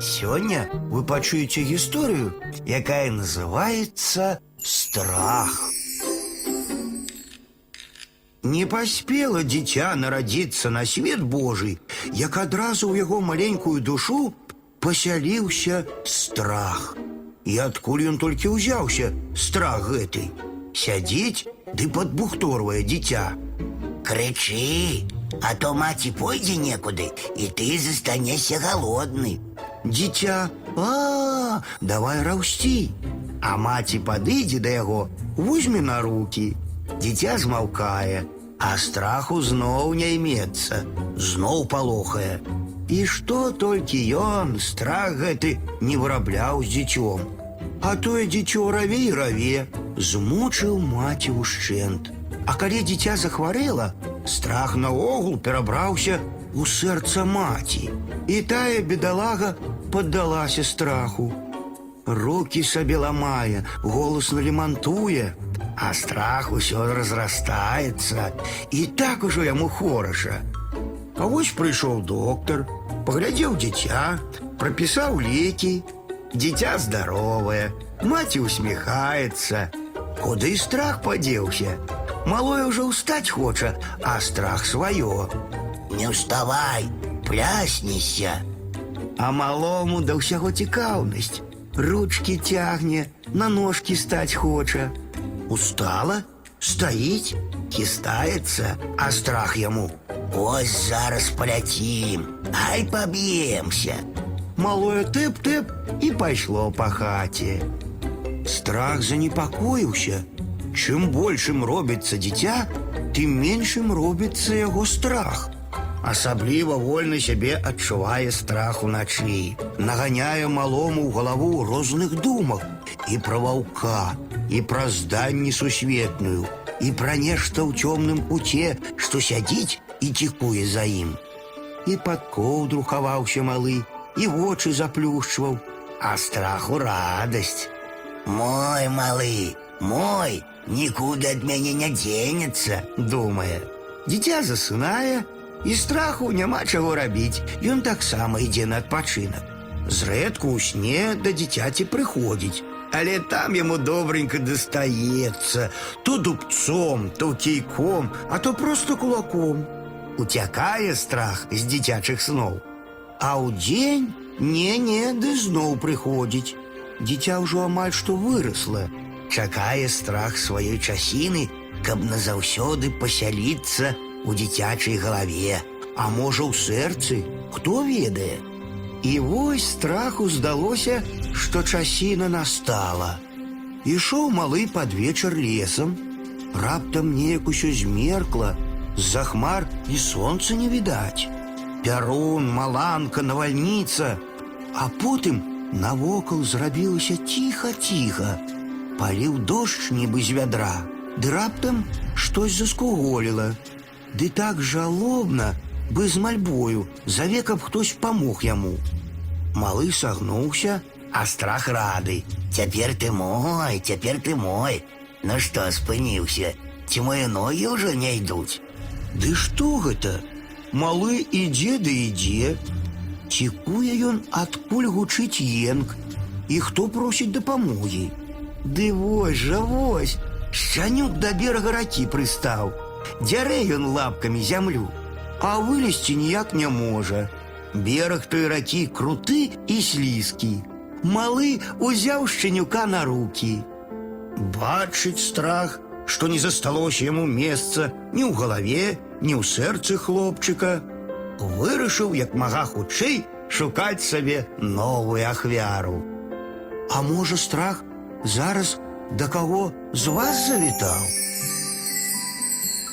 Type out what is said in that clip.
Сегодня вы пачуеце гісторыю, якая называется страх. Не паспела дзіця нарадзіцца на свет Божий, як адразу ў яго маленькую душу пасяліўся страх. І адкуль ён толькі ўзяўся страх гэты. Сядзіць ды падбухторвае дзіця. Крычы, а то маці пойдзе некуды, і ты застанешся галодны. Дзіця, а, давай раўсці. А маці падыдзе да яго, возьме на руки. Дзіця змаўкае, а страху зноў не імецца, зноў палохае. І што толькі ён, страх гэты не вырабляў з дзіцём. А тое дзіцё раве і раве, змучыў маці ўшчэнт. А калі дзіця захварэла, страх наогул перабраўся у сэрца маці. І тая бедалага паддалася страху. Руки сабе ламае, голасна лемантуе, а страх усё разрастаецца, і так ужо яму хораша. А вось прыйшоў доктар, паглядзеў дзіця, прапісаў лекі. Дзіця здаровае, маці усміхаецца. Куды страх падзеўся? Малое ўжо ўстаць хоча, а страх сваё. Не ўставай, пляснешся. А малому да ўсяго цікаўнасць. Ручки цягне, на ножки стаць хоча. Устала, стаіць, хістаецца, а страх яму. Ось зараз паляцім, ай паб'емся. Малое тэп-тэп і пайшло па хаце. Страх занепакоіўся. Чым большым робіцца дзіця, тым меншым робіцца яго страх. Асабліва вольна сябе адчувае страх уначы, наганяе малому ў галаву розных думак і пра ваўка, і пра зданні сусветную, і пра нешта ў цёмным куце, што сядзіць і цікуе за ім. І пад коўдру хаваўся малы, і вочы заплюшчваў, а страху радасць. Мой малы, мой, нікуды ад мяне не дзенецца. думае. Дзіця засынае, і страху няма чаго рабіць. Ён таксама ідзе на адпачынак. Зрэдку ў сне да дзіцяці прыходзіць, але там яму добренька дастаецца, то дубцом, то кійком, а то просто кулаком. Уцякае страх з дзіцячых сноў. А ў дзень не-не, ды зноў прыходзіць. Дзіця ўжо амаль што вырасла, чакае страх сваёй часіны, каб назаўсёды пасяліцца у дзіцячай галаве, а можа ў сэрцы, хто ведае. І вось страху здалося, што часіна настала. Ішоў малы пад вечар лесам, раптам неяк усё змеркла, з-за хмар і сонца не відаць. Пярун, маланка, навальніца, а потым навокал зрабілася ціха-ціха. Паліў дождж нібы з вядра, ды раптам штось заскуголіла. Ды так жалобна, бы з мальбою, заве, каб хтось памог яму. Малы сагнуўся, А страх рады. Цяпер ты мой, цяпер ты мой. Ну што спыніўся? Ці мае ногі ўжо не ідуць? Ды што гэта? Малы ідзе ды ідзе. Цікуе ён, адкуль гучыць енк, і хто просіць дапамогі. Ды вось жа вось, шчанюк да берага ракі прыстаў. Дзярэ ён лапкамі зямлю, а вылезці ніяк не можа. Бераг той ракі круты і слізкі. Малы узяў шчанюка на руки. Бачыць страх, што не засталося яму месца ні ў галаве, ні ў сэрцы хлопчыка. Вырашыў як мага хутчэй шукаць сабе новую ахвяру. А можа страх зараз да каго з вас завітаў?